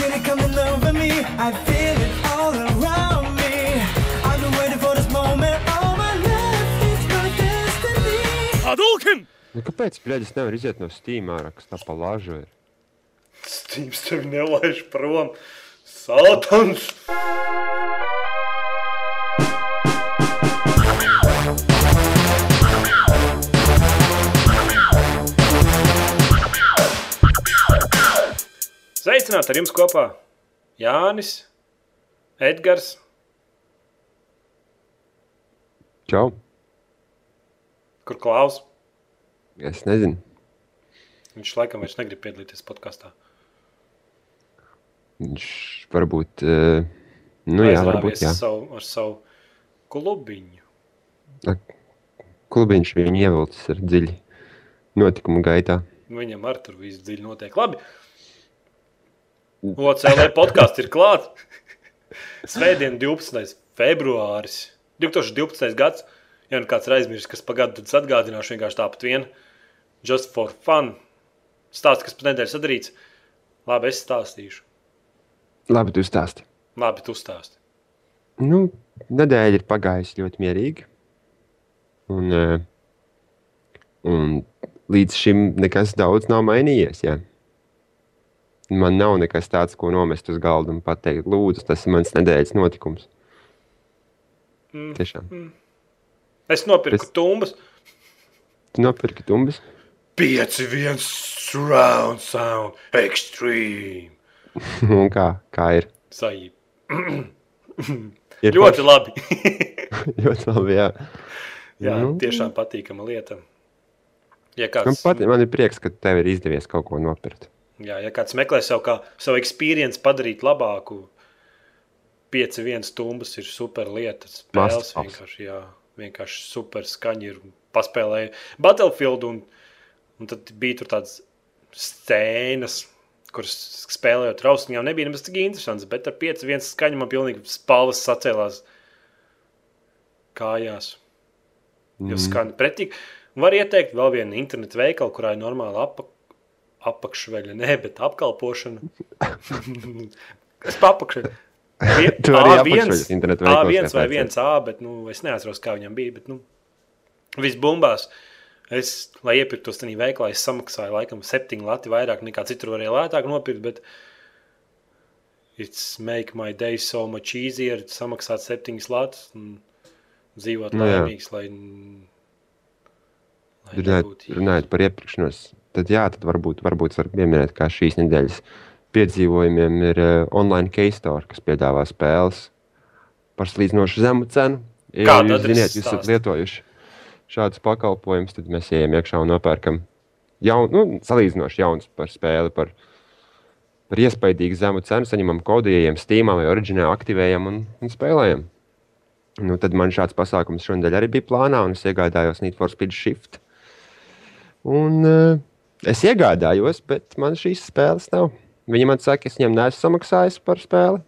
feel it coming over me. I feel it all around me. I've been waiting for this moment all my life. It's my destiny. Hadouken! Nu, kāpēc bļaļ, es nevaru iziet no Steam ārā, kas tā pa lažu ir? Stīms tevi nelaiž prom. Sātans! Sveicināti ar jums kopā Jānis, Edgars, Čau! kur Klaus. Es nezinu. Viņš laikam vairs negrib piedalīties podkāstā. Viņš varbūt, uh, nu jā, varbūt jā. Savu, ar savu klubiņu. Klubiņš viņu ievilcis ar dziļi notikumu gaitā. Viņam ar tur viss dziļi notiek. Labi. OCLV podkāsts ir klāts. Svētdien, 12. februāris, 2012. gads. Ja nu kāds ir aizmirsis, kas gadā, tad atgādināšu vienkārši tāpat vien. Just for fun. Stāsts, kas pēc nedēļas sadarīts. Labi, es stāstīšu. Labi, tu stāsti. Labi, tu stāsti. Nu, nedēļa ir pagājusi ļoti mierīgi. Un, uh, un līdz šim nekas daudz nav mainījies. Jā. Man nav nekas tāds, ko nomest uz galda un pateikt, lūdzu, tas ir mans nedēļas notikums. Mm. Tiešām. Es nopirku Es- tumbas. Tu nopirki tumbas. 5-1 surround sound extreme. un kā, kā ir? Sajūta. ir Ļoti labi. forši. ļoti labi. Jā, Jā, Nu. tiešām patīkama lieta. Ja man, kāds, pat, man ir prieks, ka tev ir izdevies kaut ko nopirkt. Jā, ja kāds meklē savu, kā, savu experience padarīt labāku, 5-1 stumbas ir super lieta. Spēles vienkārši, jā, vienkārši super skaņi ir paspēlēja Battlefield un, un tad bija tur tādas scēnas, kuras spēlējot rausniņā nebija nemaz tik interesants, bet ar 5-1 skaņu man pilnīgi spalvas sacēlās kājās. Jo Mm. skan pretīgi. Var ieteikt vēl vienu internetu veikalu, kurā ir normāla apa, apakšveļa, ne, bet apkalpošana. Kas pa apakšveļu? Vie- Tu arī A1, apakšveļas internetu veikalos A1 vai iepērcies. 1A, bet nu, es neatceros, kā viņam bija. Bet, nu, viss bumbās. Es, lai iepirktos tajā veikalā, es samaksāju laikam 7 lati vairāk nekā citur varēja lētāk nopirkt. Bet it's make my day so much easier samaksāt 7 latus un dzīvot Nu laimīgs, lai, lai Runājot, runājot par iepirkšanos, tad jā, tad varbūt, varbūt var pieminēt, kā šīs nedēļas piedzīvojumiem ir uh, online case store, kas piedāvā spēles par salīdzinoši zemu cenu. Ja jūs ziniet, jūs esat lietojuši šādus pakalpojumus, tad mēs ejam iekšā un nopērkam jaunu, nu, salīdzinoši jaunu par spēli, par, par iespaidīgu zemu cenu, saņemam kodu, ejam Steamā vai Originā, aktivējam un, un spēlējam. Nu, tad man šāds pasākums šonadēļ arī bija plānā, un es iegādājos Need for Speed Shift. Un uh, es iegādājos, bet man šīs spēles nav. Viņi man saka, es viņiem neesmu samaksājis par spēli.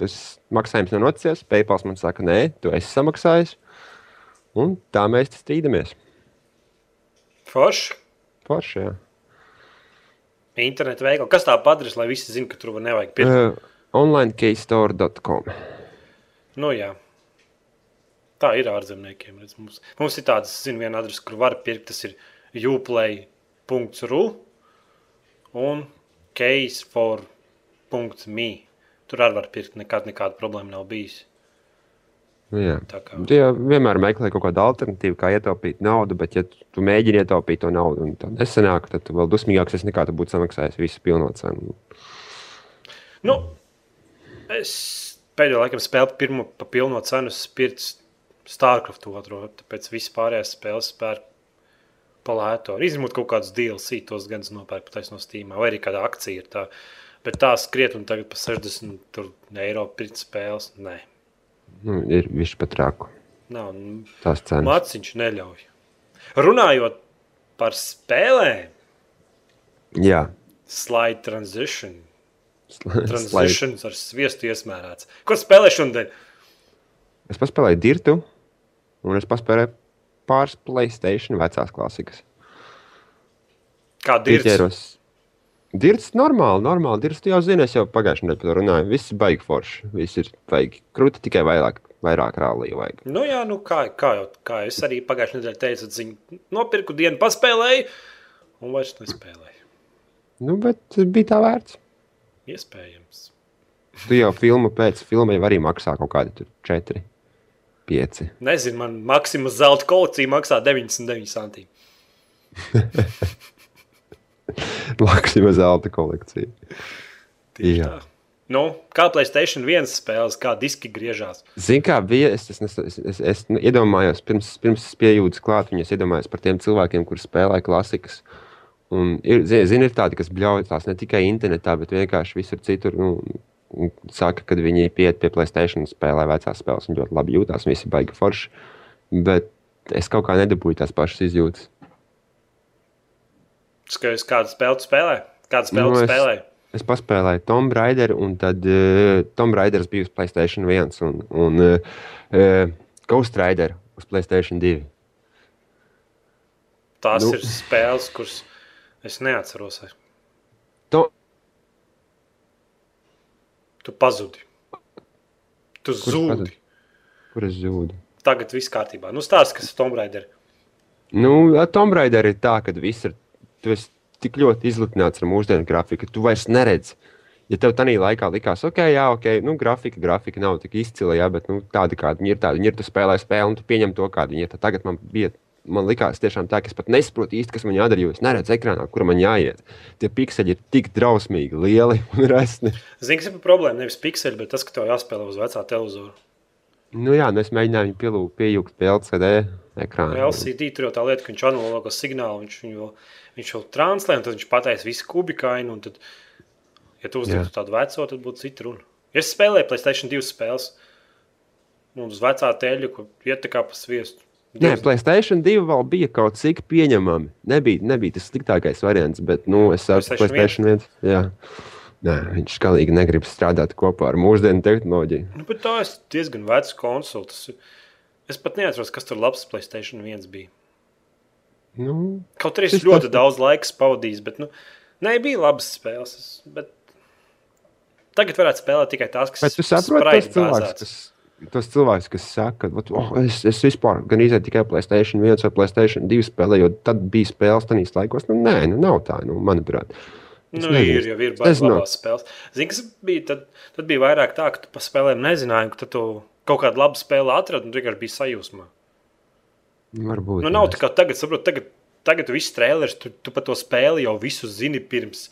Tas maksājums nav nocies. PayPal man saka, nē, tu esi samaksājis. Un tā mēs strīdamies. Forši. Forši, jā. Internetu veikalu. Kas tā padara, lai visi zinātu, ka tur nevajag pirkt? Uh, Onlinekeystore.com. Nu, jā. Tā ir ārzemniekiem. Mums, mums ir tāds, zinu, viena adrese, kur var pirkt. Tas ir uplay.ru un case4.me. Tur arī var pirkt. Nekad nekāda problēma nav bijis. Nu, jā. Kā. Jau vienmēr meklē kaut kādu alternatīvu, kā ietaupīt naudu, bet, ja tu, mēģini ietaupīt to naudu, un tā nesanāk, tad tu vēl dusmīgāks esi nekā tu būtu samaksājis visu pilno cenu. Nu, es pēdējo laikam spēlēju pirmo pa pilno cenu spirts Starcraft 2. Tāpēc viss pārējās spēles spēr palēto. Izņemot kaut kādus DLC, tos gan es nopērku taisno Steam, vai arī kāda akcija ir tā. Bet tā skriet un tagad pa 60 tur eiro pirkt spēles. Nē, Nu, ir viņš pat rāku. nav. nu, Tās cenas. Māciņš neļauj. Runājot par spēlēm, Jā, slide transition. slide. Transitions ar sviestu iesmērēts. Ko spēlē šodien? Es paspēlēju dirtu, un es paspēlēju pāris Playstation vecās klasikas. Kā dirts? Dirts normāli, normāli. Dirts, jau zini, es jau pagājušajā nedēļā par to runāju. Viss ir baigi forši. Viss ir baigi. Krūti tikai vairāk, vairāk rālīja vajag. Nu, jā, nu, kā, kā jau kā es arī pagājušajā nedēļā teicu, ziņu, nopirku dienu, paspēlēju, un vairs nespēlēju. Nu, bet bija tā vērts. Iespējams. Tu jau filmu pēc filmai arī maksā kaut kādi tur 4, 5. Nezinu, man Maksimas zelta kolekcija maksā 99 centīgi. Maksima zelta kolekcija. Tieši Jā. tā. Nu, kā Playstation 1 spēles, kā diski griežās. Zini, kā bija. Es, es, es, es, es, nu, iedomājos, pirms, pirms es piejūtu klāt, viņas iedomājos par tiem cilvēkiem, kuriem spēlē klasikas. Un ir, zini, zini, ir tādi, kas bļauj tās ne tikai internetā, bet vienkārši visur citur. Nu, saka, ka viņi pieiet pie Playstation spēlē vecās spēles. Viņi ļoti labi jūtas, visi baigi forši. Bet es kaut kā nedabūju tās pašas izjūtas. Skaties, kādu spēli spēlē? Kādu spēli Nu, tu es- spēlē? Es paspēlēju Tomb Raider, un tad uh, Tomb Raiders bija uz Playstation 1 un, un uh, uh, Ghost Rider uz Playstation 2. Tās Nu. ir spēles, kuras es neatceros. To, Tu pazudi. Tu Kurš zūdi. pazud? kur es zūdu? Tagad viss kārtībā. Nu, stāsti, kas ir Tomb Raider. Nu, Tomb Raider ir tā, ka viss ir. Tu esi tik ļoti izlutināts ar mūsdienu grafiku, ka tu vairs neredzi. Ja tev tādā laikā likās, ok, jā, ok, nu, grafika, grafika nav tik izcila, jā, bet nu, tāda, kāda viņi ir, tāda viņi ir, tu spēlē spēli un tu pieņem to, kāda viņi ir. Tad Tagad man bija, man likās tiešām tā, ka es pat nesaprotu īsti, kas man jādara, jo es neredzu ekrānā, kur man jāiet. Tie pikseļi ir tik drausmīgi lieli un resni. Zini, kas ir problēma? Nevis pikseli, bet tas, ka tev jāspēlē uz vecā televizora. Nu, jā, nu, es mēģināju viņu pielūgt, pie LCD ekrāna. LCD tur jau tā lieta, ka viņš analogo signālu, viņš viņu viņš vēl translē, un tad viņš pateiks visu kubikainu. un Tad, ja tu uzliktu tādu veco, tad būtu cita runa. Es spēlēju Playstation 2 spēles. Un uz vecā teļa, ko iet tā kā pa sviestu. Nē, Playstation 2 vēl bija kaut cik pieņemami. Nebija, nebija tas sliktākais variants, bet nu, es saprotu, ka PlayStation Playstation 1. Jā. Nē, viņš galīgi negrib strādāt kopā ar mūsdienu tehnoloģiju. Nu, bet tā ir diezgan veca konsole. Tas ir- Es pat neatceros, kas tur labs Playstation 1 bija. Nu, Kaut arī es Tas ļoti tas- daudz laika pavadīju, bet nu, ne, bija labas spēles. es- Bet tagad varētu spēlēt tikai tās, kas bet tu saproti cilvēkus, bāzētas. kas, tos cilvēkus, kas saka, ka oh, es, es vispār gan izēju tikai Playstation 1 vai Playstation 2 spēlēju, jo tad bija spēles tajos laikos. Nu, nē, nu, nav tā, nu, manuprāt. Es Nu, nezinu. ir jau ir baigts labās spēles. Zini, kas bija? Tad, tad bija vairāk tā, ka tu pa spēlēm nezināji, ka tu kaut kādu labu spēli atradi un vienkārši bija sajūsmā. Varbūt. Nu, nav tā kā tagad, saprot, tagad, tagad tu viss trēlers, tu, tu par to spēli jau visu zini pirms,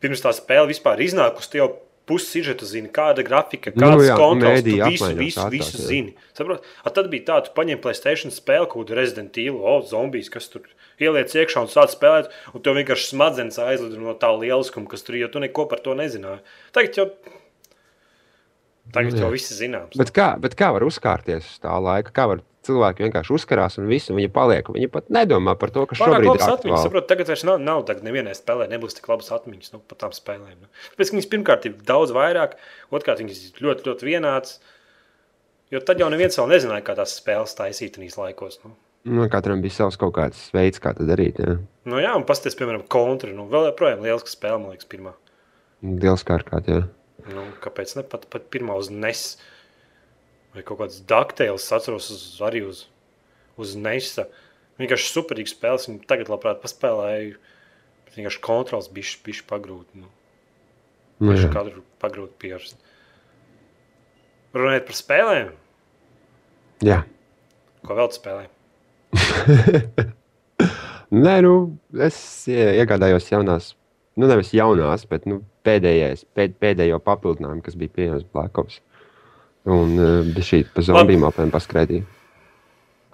pirms tā spēle vispār iznākusi. Tu jau pusi sižetu zini, kāda grafika, Nu, kādas jā, kontrols, tu visu, visu, visu jā. zini. Saprot? A, tad bija tā, tu paņem Playstation spēli, kaut kādu Resident Evil, o, zombijas, kas tur ieliec iekšā un sāc spēlēt, un tev vienkārši smadzenes aizlido no tā lieliskuma, kas tur jo tu neko par to nezināji. Tagad jau, tagad Nu, jau viss zināms. Bet kā, bet kā var uzkārties uz tā laika? Kā var cilvēki vienkārši uzkarās un visu viņi paliek? Viņi pat nedomā par to, ka Pārāk šobrīd ir atmiņas. Saprot, tagad vairs nav, nav tagad nevienai spēlē, nebūs tik labas atmiņas nu, par tām spēlēm. Nu. Tāpēc ka viņas pirmkārt ir daudz vairāk, otrkārt viņas ir ļoti, ļoti vienādas. Jo tad jau neviens vēl nezināja, kā tās spēles taisīt tajos laikos. Nu. Nu, katram bija savs kaut kāds veids, kā to darīt. Jā. Nu, jā, un pasties, piemēram, kontra. Nu, vēl joprojām liels spēle, man liekas, pirmā. Liels kā ar kādu. Nu, kāpēc ne pat, pat pirmā uz NES vai kaut kāds Dakteils, atceros uz, arī uz, uz NES. Vienkārši superīgs spēles, un tagad labprāt paspēlēju. bet Vienkārši kontrols bija bišķi pagrūti. Nu. Nu, Viņš jā. katru pagrūti pierast. Runājot par spēlēm, jā. ko vēl tu spēlē? Nē, nu, es ie- iegādājos jaunās, nu, nevis jaunās, bet nu, pēdējais, pēd, pēdējo papildinājumu, kas bija pieejams Black Ops. Un uh, šī pa zombiju mapēm paskraidīja.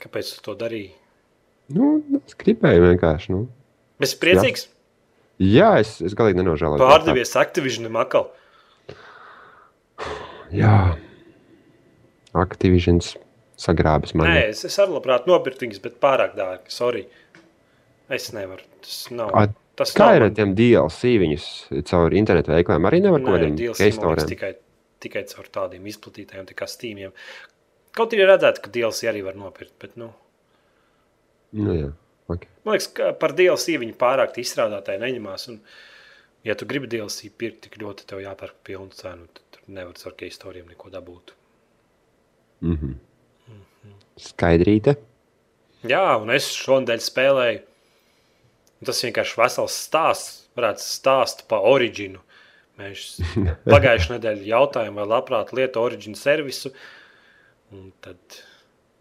Kāpēc tu to darīji? Nu, es gribēju vienkārši. Nu. Es esmu priecīgs. Jā, es, es galīgi nenožēloju. Pārdevies Activision makal. Jā, Activision sagrābis man. Nē, es, es arī labprāt nopirktu viņus, bet pārāk dārgi. Sorry. Es nevaru. Tas nav. A, tas Kā nav ir ar man- tiem DLC viņus caur internetu veikliem? Arī nevar kaut kādiem keistoriem. tikai, tikai caur tādiem izplatītājiem, tā kā Steamiem. Kaut arī redzētu, ka DLC arī var nopirkt, bet, nu, Nu, jā, okay. man liekas, ka par DLC viņi pārāk izstrādātāji neņemās. Un, Ja tu gribi DLC pirkt tik ļoti, tev jāpērk pilnu cenu, tad tur nevar ar keistoriem neko dabūt. Skaidrīte. Jā, un es šonadēļ spēlēju. un Tas vienkārši vesels stāsts. Varētu stāst par originu. Mēs pagājušajā nedēļā jautājām, vai labprāt lieto originu servisu. Un Tad,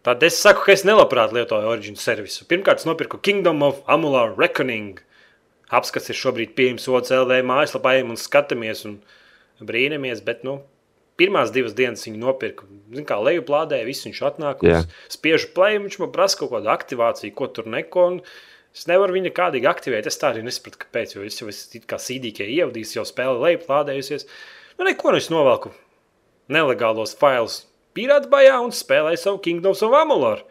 tad es saku, ka es nelabprāt lietoju originu servisu. Pirmkārt, es nopirku Kingdom of Amular Reckoning. Apskats ir šobrīd pieejams OCLV mājaslapā, un skatāmies un brīnamies. Bet, nu, pirmās divas dienas viņi nopirka. Zin, kā lejuplādēja, viss viņš atnāk. Yeah. Spiežu play, viņš man prasa kaut kādu aktivāciju, ko tur neko. Un es nevaru viņu kādīgi aktivēt. Es tā arī nesapratu, kāpēc. Jo es jau esmu kā sīdīkie ievadījis, jau spēle lejuplādējusies. Nu, neko, nu es novelku nelegālos failus pirātbajā un spēlēju savu Kingdoms of Amular.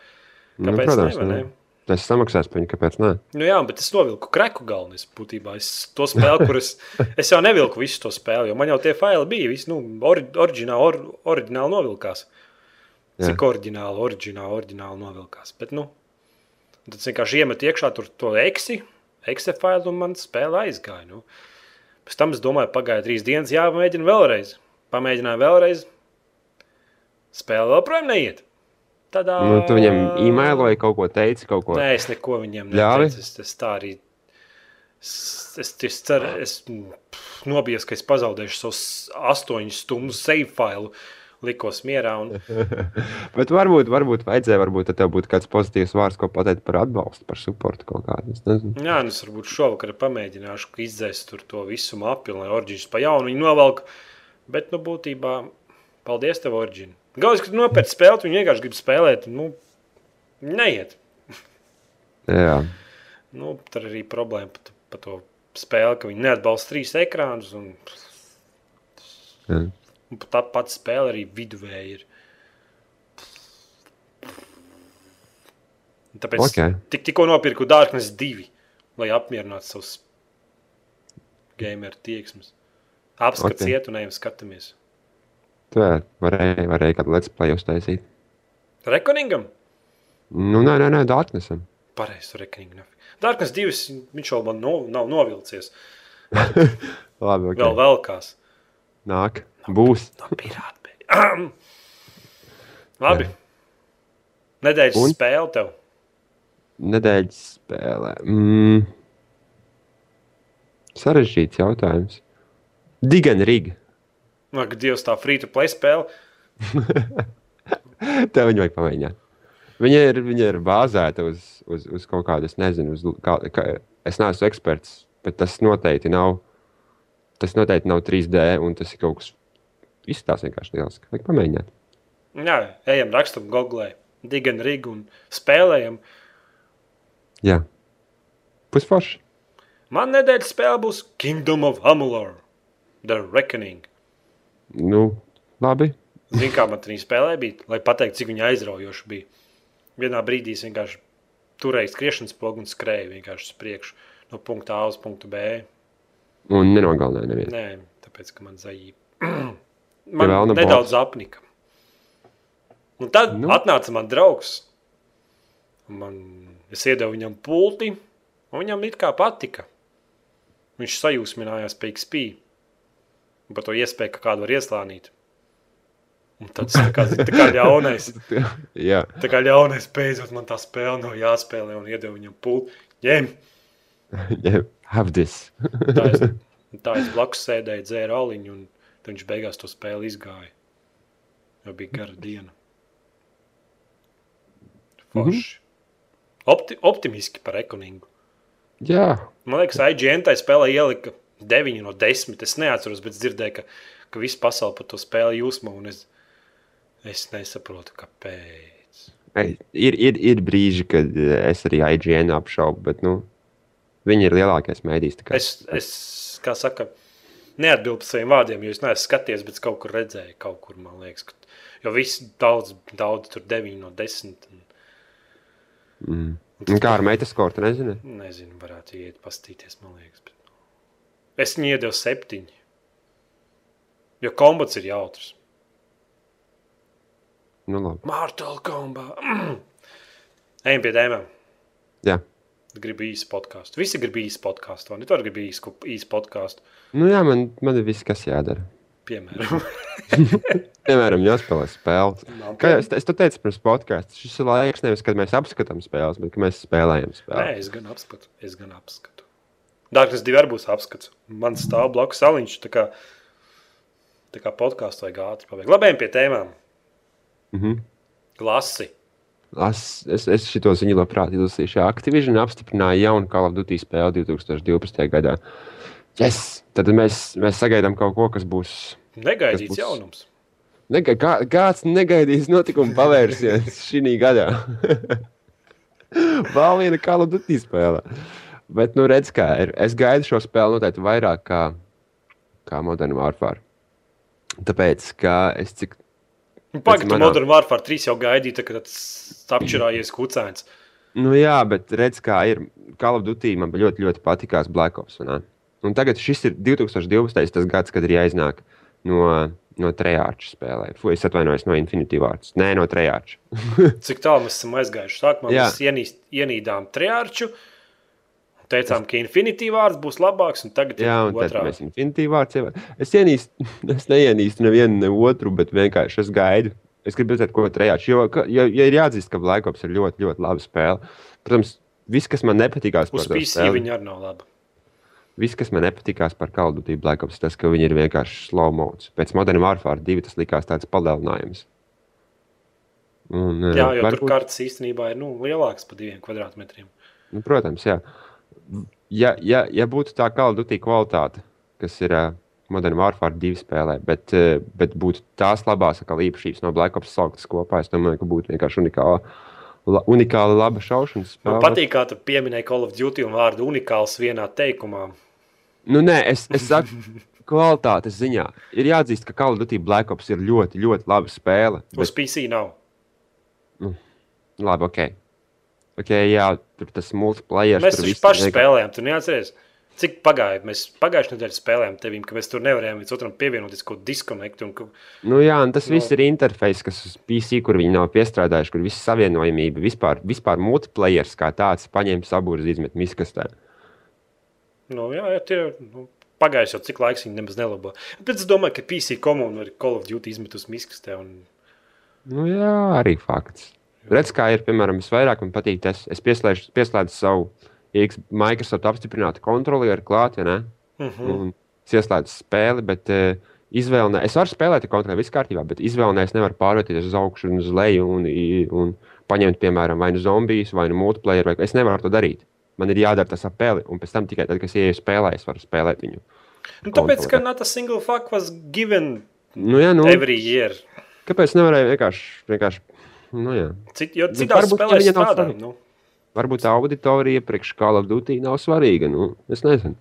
Nu, Kāpēc protams, ne, vai ne? nu. Es samaksāju par viņu, kāpēc ne? Nu, jā, bet es novilku kreku galvenais būtībā. Es to spēli, kuras es jau nevilku visu to spēli, jo man jau tie faili bija. Visi, nu, ori, oriģināli, or, oriģināli novilkās. Jā. Cik oriģināli, oriģināli, oriģināli novilkās. Bet, nu, tad es vienkārši iemetu iekšā tur to eksi, exe failu un man spēle aizgāja. Nu. Pēc tam es domāju, pagāja trīs dienas, jāpamēģina vēlreiz. Pamēģināju vēlreiz. Spēle vēl projām neiet. Tādā... Nu, tu viņam e-mailoji kaut ko teici, kaut ko. Nē, es neko viņam neteicu. Es, es tā arī. Es, es, es ceru, es nobijos, ka es pazaudēšu savus astoņu stundu save failu. Likos mierā. Un, Bet varbūt, varbūt vajadzēja, varbūt tev būtu kāds pozitīvs vārds, ko pateikt par atbalstu, par supportu kaut kādu. Jā, nu es varbūt šovakar pamēģināšu izdzēst to visu mapu, lai orģīns pa jaunu viņu novelk. Bet, nu, būtībā, paldies tev, orģīn. Galvenais, ka nopērci spēli, tu vienkārši gribi spēlēt. Nu, neiet. Jā, Nu, tur arī problēma par pa to spēli, ka viņi neatbalsta trīs ekrānus. Un, jā. Un pat tā pati spēle arī viduvēja ir. Tāpēc Ok. okay. tik, tikko nopirku Darkness 2, lai apmierinātu savus gameru tieksmes. Apskats, Ok. okay. iet un ejam skatāmies. Tu varēji, varēji kādu let's play uztaisīt. Rekoningam? Nu, nē, nē, nē Darknessam. Pareizi, rekoningu. Darkness 2, viņš vēl man no, nav novilcies. Labi, ok. Vēl velkās. Nāk, būs. No pirāta. Labi. Nedēļas Un? spēle tev. Nedēļas spēlē. Mm. Sarežģīts jautājums. Digan Riga. Ak, Dievs, tā free to play spēle. Tev viņu vajag pamēģināt. Viņa ir, viņa ir bāzēta uz, uz, uz kaut kādu, es nezinu, uz, kā, kā, es neesmu eksperts, bet tas noteikti nav. Tas noteikti nav 3D, un tas ir kaut kas. Izstāsta vienkārši liels. Vajag pamēģināt. Jā, ejam, rakstam, googlē, digan rigu un spēlējam. Jā, pusforši. Man nedēļas spēle būs Kingdom of Amular, The Reckoning. Nu, labi. Zini, kā man tajā spēlē bija, lai pateiktu, cik viņa aizraujoša bija. Vienā brīdī es vienkārši turēju skriešanas pogu un skrēju vienkārši uz priekšu no punkta A uz punktu B. Un nenogalināja nevienu. Nē, tāpēc, ka man zaīja. Ja man nav nedaudz bots. apnika. Un tad Nu. atnāca man draugs. Man, es iedevu viņam pulti, un viņam it kā patika. Viņš sajūsminājās pie XP. Par to iespēju, ka kādu var ieslānīt. Un tad tas tā kā, tā kā ļaunais. Jā, Tā kā ļaunais beidzot man tā spēle nav jāspēlē un iedevu viņam pulti. Ņem! yeah, have this. Tā es, tā es blakus sēdēju, dzēru aliņu, un tad viņš beigās to spēli izgāja. Jo bija gara diena. Forši. Opti, optimiski par ekonomiku. Jā, Man liekas, IGN tai spēlē ielika 9 no 10. Es neatceros, bet dzirdēju, ka, ka visa pasaule par to spēli jūsmā, un es, es nesaprotu, kāpēc. Ei, ir, ir, ir brīži, kad eh, es arī IGN apšaubu, bet nu, viņi ir lielākais mēdījis. Es, es kā saka, neatbildu par saviem vārdiem, jo es neesmu skatījies, bet es kaut kur redzēju, kaut kur man liekas, ka, jo viss daudz, daudz tur 9 no 10. Un, Mm. Un kā ar metaskortu, nezinu. nezinu, varētu iet pastīties, man liekas. Bet... Es viņu iedevu septiņi. Jo kombats ir jautrs. Nu, labi. Mortal Kombat. Mm. Ejam pie tēmām. Jā, Gribu īsu podkāstu. Visi grib īsu podkāstu, vai ne? Tu arī gribi īsu, īsu podkāstu. Nu, jā, man, man ir viss, kas jādara. Piemēram, Piemēram, jāspēlē spēles. Nav Kā jau es, es te teicu pirms podkāstā, šis ir laiks nevis, kad mēs apskatām spēles, bet kad mēs spēlējam Nē, spēles. es gan apskatu. Es gan apskatu. Dārgais divi arī būs apskats. Man stāv blakus saliņš. Tā kā, tā kā podkāstu vajag ātri pabeigt. Labi, ejam pie tēmām. Mhm. Glasi. Es, es, es šo ziņu labprāt izlasīšu. Activision apstiprināja jaunu Call of Duty spēli 2012. gadā. Yes! Tad mēs, mēs sagaidām kaut ko, kas būs. Negaidīts būs? jaunums. Nega, kā, kāds negaidījis notikumu pavērsiens šī gadā? Vēl viena Call of Duty spēle. Bet, nu, redz, kā ir. Es gaidu šo spēli noteikti vairāk kā, kā Modern Warfare. Tāpēc, ka es cik Pagaidām, manā- Modern Warfare 3 jau gaidīja, kad tas apčurājies kucēns. Nu, jā, bet redz, kā ir. Call of Duty man ļoti, ļoti patīkās Black Ops. ne? Un tagad šis ir 2012. tas gads, kad ir jāiznāk no, no Trejāča spēlē. Fu, es atvainojos no Infinity Vārds. Nē, no Trejāča. Cik tālu mēs esam aizgājuši? Sākumā mēs ienīst, ienīdām triārču. Teicām, ka Infinity vārds būs labāks, un tagad Jā, ir un otrā. mēs Infinity Vārds jau. Es, ienīstu, es neienīstu nevienu ne otru, bet vienkārši es gaidu. Es gribu redzēt, ko Trejāča. Jo, jo, jo ir jāatzīst, ka Black Ops ir ļoti, ļoti laba spēle. Protams, viss, kas man nepatīkās Uz par to PC viņa arī nav laba. Viss, kas man nepatīkās par Call of Duty Black Ops, tas, ka viņi ir vienkārši slow modes. Pēc Modern Warfare 2 tas likās tāds palielinājums. Un, eh, Jā, jo varbūt- tur kartes īstenībā ir nu, lielākas par diviem kvadrātmetriem. Nu, protams, jā. Ja, ja, ja būtu tā of Duty kvalitāte, kas ir uh, Modern Warfare 2 spēlē, bet, uh, bet būtu tās labās atkal īpašības no Black Ops sauktas kopā, es domāju, ka būtu vienkārši unikāla, la, unikāla laba šaušanas Man spēle. patīk, kā tu pieminēji Call of Duty un vārdu unikāls vienā teikumā. Nu, nē, es, es saku, kvalitātes ziņā ir jāatzīst, ka Call of Duty Black Ops ir ļoti, ļoti laba spēle. Uz Bet, PC nav. labi, ok. Ok, jā, tur tas multiplayer. Mēs tur taču paši spēlējām, tu neatceries. Cik pagāja? Mēs pagājušajā nedēļā spēlējām tevīm, ka mēs tur nevarējām viens otram pievienoties kaut kādu diskonektu. Ka... Nu, jā, un tas No. viss ir interfejs, kas uz PC, kur viņi nav piestrādājuši, kur viss savienojamība, vispār, vispār multiplayer kā tāds, paņēma sabūri izmet miskastē. Nu, jā, jā, tie nu, pagājuši jau cik laiks viņi nemaz nelabo. Bet es domāju, ka PC komunu ir Call of Duty izmetus miskastē. Un... Nu, jā, arī fakts. Redz, kā ir, piemēram, visvairāk man patīk tas, es pieslēdzu, pieslēdzu savu X Microsoft apstiprinātu kontrolieri klāt, ja ne? Mm -hmm. Un es ieslēdzu spēli, bet uh, izvēle, ne, es varu spēlēt kontrolieri viss kārtībā, bet izvēlē es nevaru pārvērtīties uz augšu un uz leju un, un paņemt, piemēram, vai nu zombijas, vai nu multiplayer, vai es nevaru to darīt. Man ir jādara tas apeli, un pēc tam tikai tad, kad es ieeju spēlē, es varu spēlēt viņu. Nu, tāpēc, ka not a single fuck was given Nu, jā, nu, every year. kāpēc nevarēja vienkārši, vienkārši nu, jā. Cit, jo Nu, citās ka spēlēs strādā. Nu. Varbūt tā auditorija priekš Call of Duty nav svarīga. Nu, es nezinu.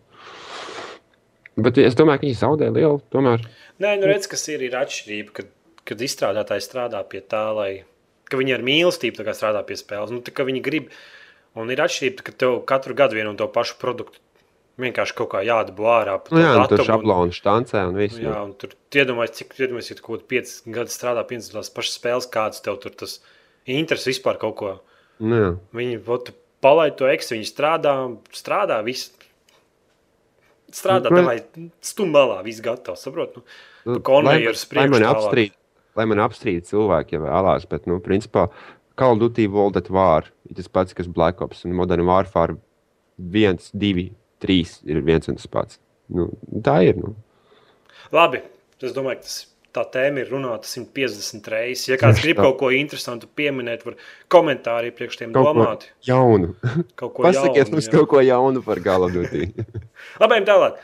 Bet es domāju, ka viņi zaudē lielu. Tomēr. Nē, nu redz, kas ir, ir atšķirība, kad, kad izstrādātājs strādā pie tā, lai ka viņi ar mīlestību strādā pie spēles. Nu, tā viņi grib, un ir atšķirība, ka tev katru gadu vienu un to pašu produktu vienkārši kaut kā jādabū ārā. Nu, to jā, nu, tur šablonu štancē un viss. Nu, Jā, un tur iedomājieties, cik iedomājies, ja kaut kādā 5 gadu strādā pie tās pašas spēles, kādas tev tur tas interesi vispār kaut ko. Nu, jā. Viņi ot, palaid to eksu, viņi strādā, strādā, viss. Strādā, Nu, lai stum malā, viss gatavs, saprot? Nu, Nu, lai priekšu man tālāk. lai man apstrīd cilvēki, ja vēlās, bet, nu, principā, Call of Duty World at War ir tas pats, kas Black Ops un Modern Warfare 1, 2, 3 ir viens un tas pats. Nu, tā ir. Nu. Labi, es domāju, ka tas, tā tēma ir runāta 150 reizes. Ja kāds grib kaut ko interesantu pieminēt, var komentāri priekš tiem Kaut ko domāt. jaunu. Kaut ko Pasakiet jaunu, mums jā. kaut ko jaunu par Duty. Labi, tālāk.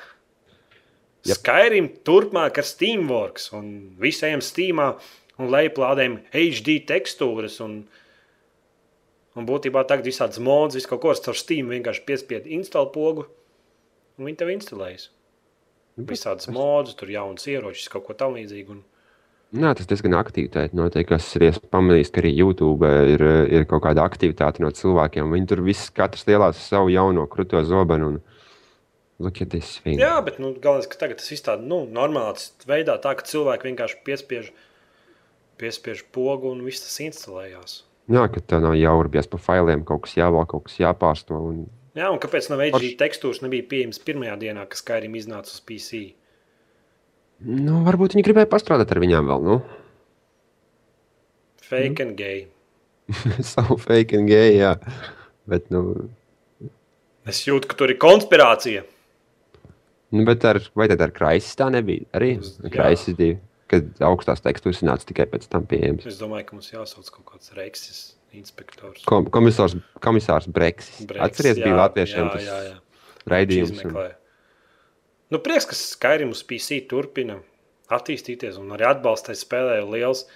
Jep. Skyrim turpmāk ar Steamworks un visiem Steamā un lejuplādēm HD tekstūras un, un būtībā tagad visādas modes, visu kaut ko ar Steam vienkārši piespied install pogu un viņi tev instalējas. Nu, Visādas modes, tur jaunas ieročis, kaut ko tam līdzīgu. Un... Nē, tas diezgan aktīvi. Noteikti es arī esmu pamanījis, ka arī YouTube ir, ir kaut kāda aktivitāte no cilvēkiem. Viņi tur viss, katrs lielās savu jauno krūto zobenu. Un... Look at this thing. Jā, bet nu, galvenais, ka tagad tas viss tādā nu, normālā veidā, tā ka cilvēki vienkārši piespiež, piespiež pogu un viss tas instalējās. Jā, ka tev nav jāurbies pa failiem, kaut kas jāvēl, kaut kas jāpārsto. Un... Jā, un kāpēc nav Forši. HG tekstūras nebija pieejams pirmajā dienā, kad Skyrim iznāca uz PC? Nu, varbūt viņi gribēja pastrādāt ar viņām vēl. Nu? Fake Mhm. and gay. Savu fake and gay, jā. Bet, nu, Es jūtu, ka tur ir konspirācija. nu, bet ar, vai tad ar kraisis tā nebija? Arī kraisis divi, kad augstās tekstūras nāca tikai pēc tam pieejams. Es domāju, ka mums jāsauc kaut kāds Reiksis inspektors. Kom, komisārs, komisārs Breksis. Brexit, Atceries, bija latviešiem jā, jā, jā. raidījums. Un... Nu, prieks, ka Skyrim uz PC turpina attīstīties un arī atbalstai spēlē ir liels.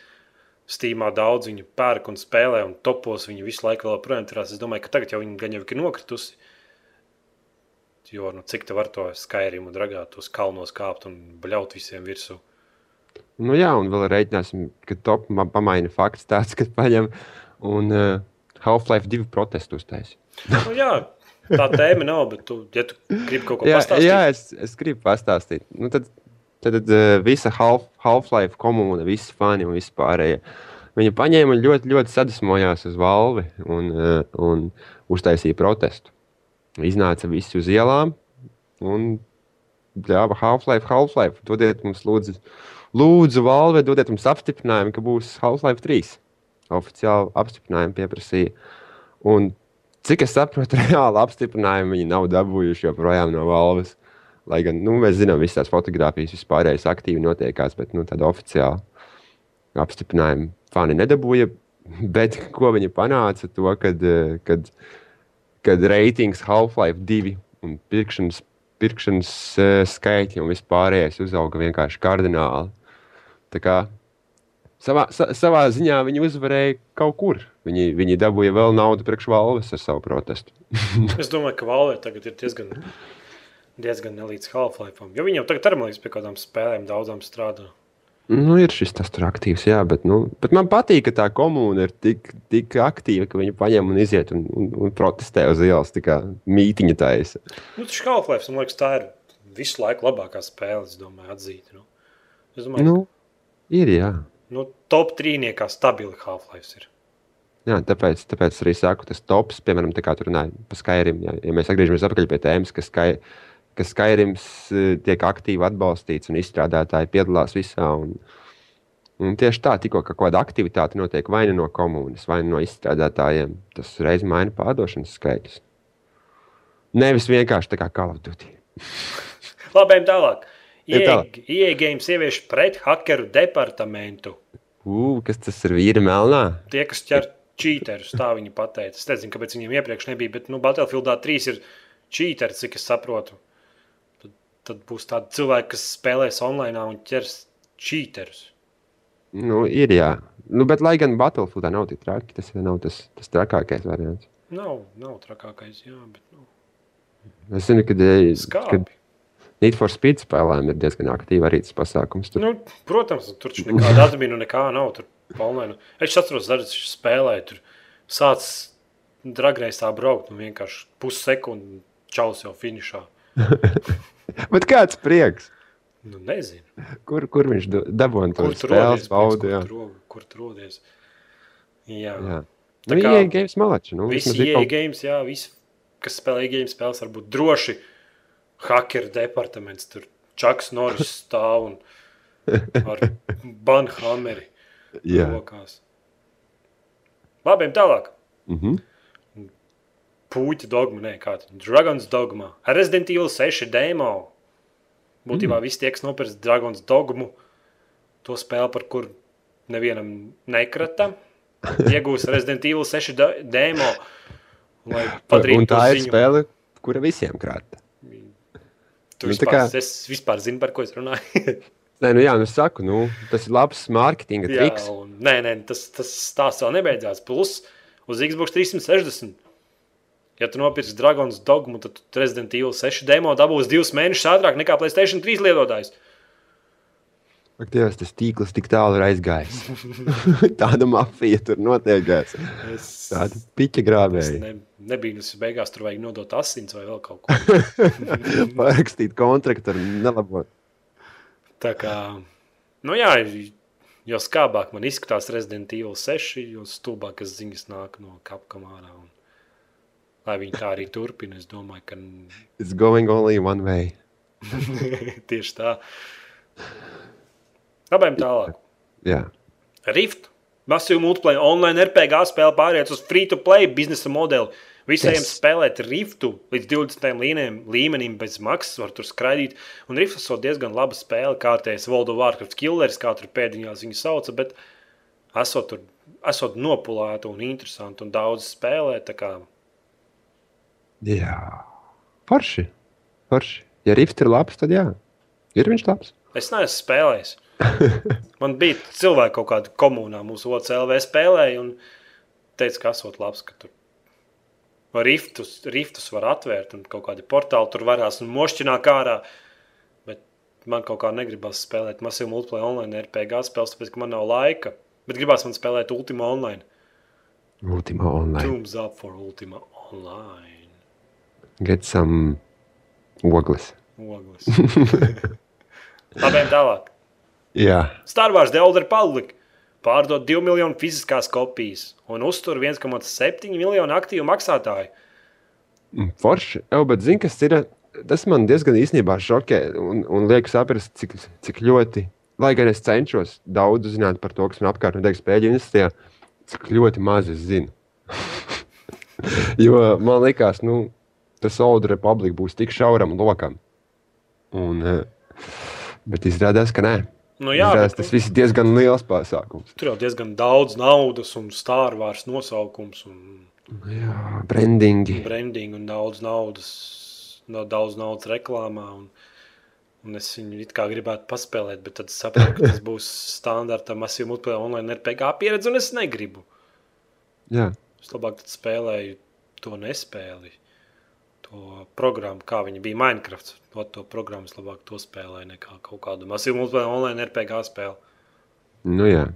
Steamā daudz viņu pērk un spēlē, un topos viņa visu laiku vēl projām turās. Es domāju, ka tagad jau viņa gan jau ir nokritusi. Jo, nu, cik te var to un dragāt uz kalnos kāpt un bļaut visiem virsū. Nu, jā, un vēl rēķināsim, ka top ma- pamaina fakts tāds, ka paņem un uh, Half-Life 2 protestu uztaisīja. Nu, jā, tā tēma nav, bet, tu, ja tu gribi kaut ko Jā, pastāstīt, jā es, es gribu pastāstīt. Nu, tad tad, tad uh, visa Half- Half-Life komūna, visi fani un visi pārējie. Viņi paņēma un ļoti, ļoti sadusmojās uz valvi un, uh, un uztaisīja protestu. Iznāca visi uz ielām un ļāva Half-Life, Half-Life. Dodiet mums, lūdzu, lūdzu valve, dodiet mums apstiprinājumu, ka būs Half-Life 3. Oficiāli apstiprinājumu pieprasīja. Un cik es saprotu, reāli apstiprinājumu viņi nav dabūjuši joprojām no valves. Lai gan nu, mēs zinām, ka visas fotogrāfijas vispārējais aktīvi notiekās, bet nu, tāda oficiāla apstiprinājuma fani nedabūja. Bet ko viņi panāca? To, kad, kad, kad reitings Half-Life 2 un pirkšanas, pirkšanas uh, skaitļi un vispārējais uzauga vienkārši kardināli. Tā kā savā, sa, savā ziņā viņi uzvarēja kaut kur. Viņi, viņi dabūja vēl naudu priekš valves ar savu protestu. Es domāju, ka Valve tagad ir diezgan, diezgan nelīdz Half-Life. Jo viņi jau tagad arī man liekas, pie kādām spēlēm daudzām strādā. Nu, ir šis tas tur aktīvs, jā, bet, nu, bet man patīk, ka tā komūna ir tik, tik aktīva, ka viņi paņem un iziet un, un, un protestē uz ielas, tā kā mītiņa taisa. Nu, tas Half-Life, man liekas, tā ir visu laiku labākā spēle, es domāju, atzīt. Nu. Es domāju, Nu, ir, jā. Nu, top trīniekā stabili Half-Life ir. jā tāpēc, tāpēc arī saku, tas tops, piemēram, tā kā tur runāja par Skyrim. Jā, ja mēs atgriežamies atpakaļ pie tēmas, ka, Sky, ka Skyrims eh, tiek aktīvi atbalstīts un izstrādātāji piedalās visā. Un, un tieši tā, tikko ka kāda aktivitāte notiek vai nu no komunas, vai nu no izstrādātājiem, tas reiz maina pārdošanas skaitļus. Nevis vienkārši tā kā Call of Duty. Labi, tālāk. Ejam tālāk. IE Games ievieš pret hakeru departamentu. Ugh, kas tas ir vīri melnā? Tie, kas ķer cheaterus, tā viņi pateica. Es nezinu, kāpēc viņiem iepriekš nebija, bet nu, Battlefieldā 3 ir cheateri, cik es saprotu. Tad, tad būs tādi cilvēki, kas spēlēs online un ķers cheaterus. Nu, ir jā. Nu, bet, lai gan Battlefieldā nav tik traki, tas nav tas, tas trakākais variants. Nav, nav trakākais, jā, bet nu, Es zinu, ka eh, skābi. Need for Speed spēlēm ir diezgan aktīva arī tas pasākums. Tur. Nu, protams, tur taču nekāda admina nekā nav. Tur online. Es atceros, ka viņš spēlēja. Tur sācis dragreizā braukt un vienkārši pussekundi čaus jau finišā. Bet kāds prieks? Nu, nezinu, Kur, kur viņš dabūja to spēles baudu? Kur, tur kur tur rodies. Jā, jā. Tā Nu, kā kā... games malači. Nu, visi kaut- games, jā, visi, kas spēlē IE spēles, var būt droši. Hakeru departaments tur Čaks Norris stāv un ar banhammeri Jā. rokās. Labi, tālāk. Mhm. Puķa dogma, nē, kā tā. Dragons dogma. Resident Evil 6 demo. Būtībā mm. visi tie, kas nopirks Dragons dogmu, to spēli, par kur nevienam nekrata, iegūs Resident Evil 6 da- demo. Lai Un tā ir ziņu. spēle, kura visiem krāta. Tu Nu, vispār, kā- Es vispār zinu, par ko es runāju. Nē, nu, jā, nu, saku, nu, tas ir labs mārketinga Jā, triks. un, nē, nē, tas, tas stāsts vēl nebeidzās. Plus uz Xbox 360. Ja tu nopirksi Dragons dogmu, tad tu Resident Evil 6 demo dabūsi divus mēnešus ātrāk nekā Playstation 3 lietotājs. Ak, Dievs, tas tīkls tik tālu ir aizgājis. Tāda mafija tur notiekās. Es, Tāda piķa grāvēja. ne, tas beigās, tur vajag nodot asins vai vēl kaut ko. Parakstīt kontraktu ar nelabo. Tā kā, nu jā, Jo skābāk man izskatās Resident Evil 6, jo stulbākas ziņas nāk no kapkamārā. Un, lai viņi tā arī turpina, es domāju, ka It's going only one way. tieši tā. Labējām tālāk. Jā, Rift, masīvu multiplayer, online RPG spēle pāriet uz free-to-play biznesa modeli. Visiem yes. Spēlēt Riftu līdz 20 līnijam, līmenim bez maksas, var tur skraidīt. Un Rifts ir diezgan laba spēle, kārtējs World of Warcraft killeris, kā tur pēdiņās viņu sauca, bet esot tur, esot nopulēta un interesanti un daudz spēlē, kā jā. Forši. Forši. Ja Rift ir labs, tad jā. Ir viņš labs? es neesmu spēlējis. Man bija cilvēki kaut kādā komunā, mūsu otrs LV spēlēja un teica, ka esot labs, ka tur riftus, riftus var atvērt un kaut kādi portāli tur varās un mošķināt ārā. Bet man kaut kā negribas spēlēt masīvu multiplayer online RPG spēles, tāpēc, ka man nav laika. Bet gribās man spēlēt Ultima Online. Ultima online. Thumbs up for Ultima Online. Get some ogles. Ogles. Labiem tālāk. Jā. Star Wars The Old Republic pārdod 2 miljonu fiziskās kopijas un uztur 1,7 miljonu aktīvu maksātāju. Mm, Forši. Jā, bet zini, kas ir? Tas man diezgan īstenībā šokē un, un liek saprast, cik, cik ļoti, lai gan es cenšos daudz zināt par to, kas man apkārt notiek spēļu industrijā, cik ļoti maz es zinu. jo man liekas, nu, tas Old Republic būs tik šauram lokam. Un, eh, bet izrādās, ka nē. Nu, jā, Izrādās, bet, tas viss ir diezgan liels pasākums. tur jau diezgan daudz naudas un Wars nosaukums un Jā, brandingi. branding un daudz naudas, daudz naudas reklāmā. Un, un es viņu it kā gribētu paspēlēt, bet tad saprotu, ka tas būs standarta masīva multiplayer online RPG pieredze un es negribu. Jā. Es labāk spēlēju to nespēli. To programmu, kā viņa bija Minecraft. To, to programmu es labāk to spēlēju nekā kaut kādu masīvu multiplayer online RPG spēli. Nu, jā.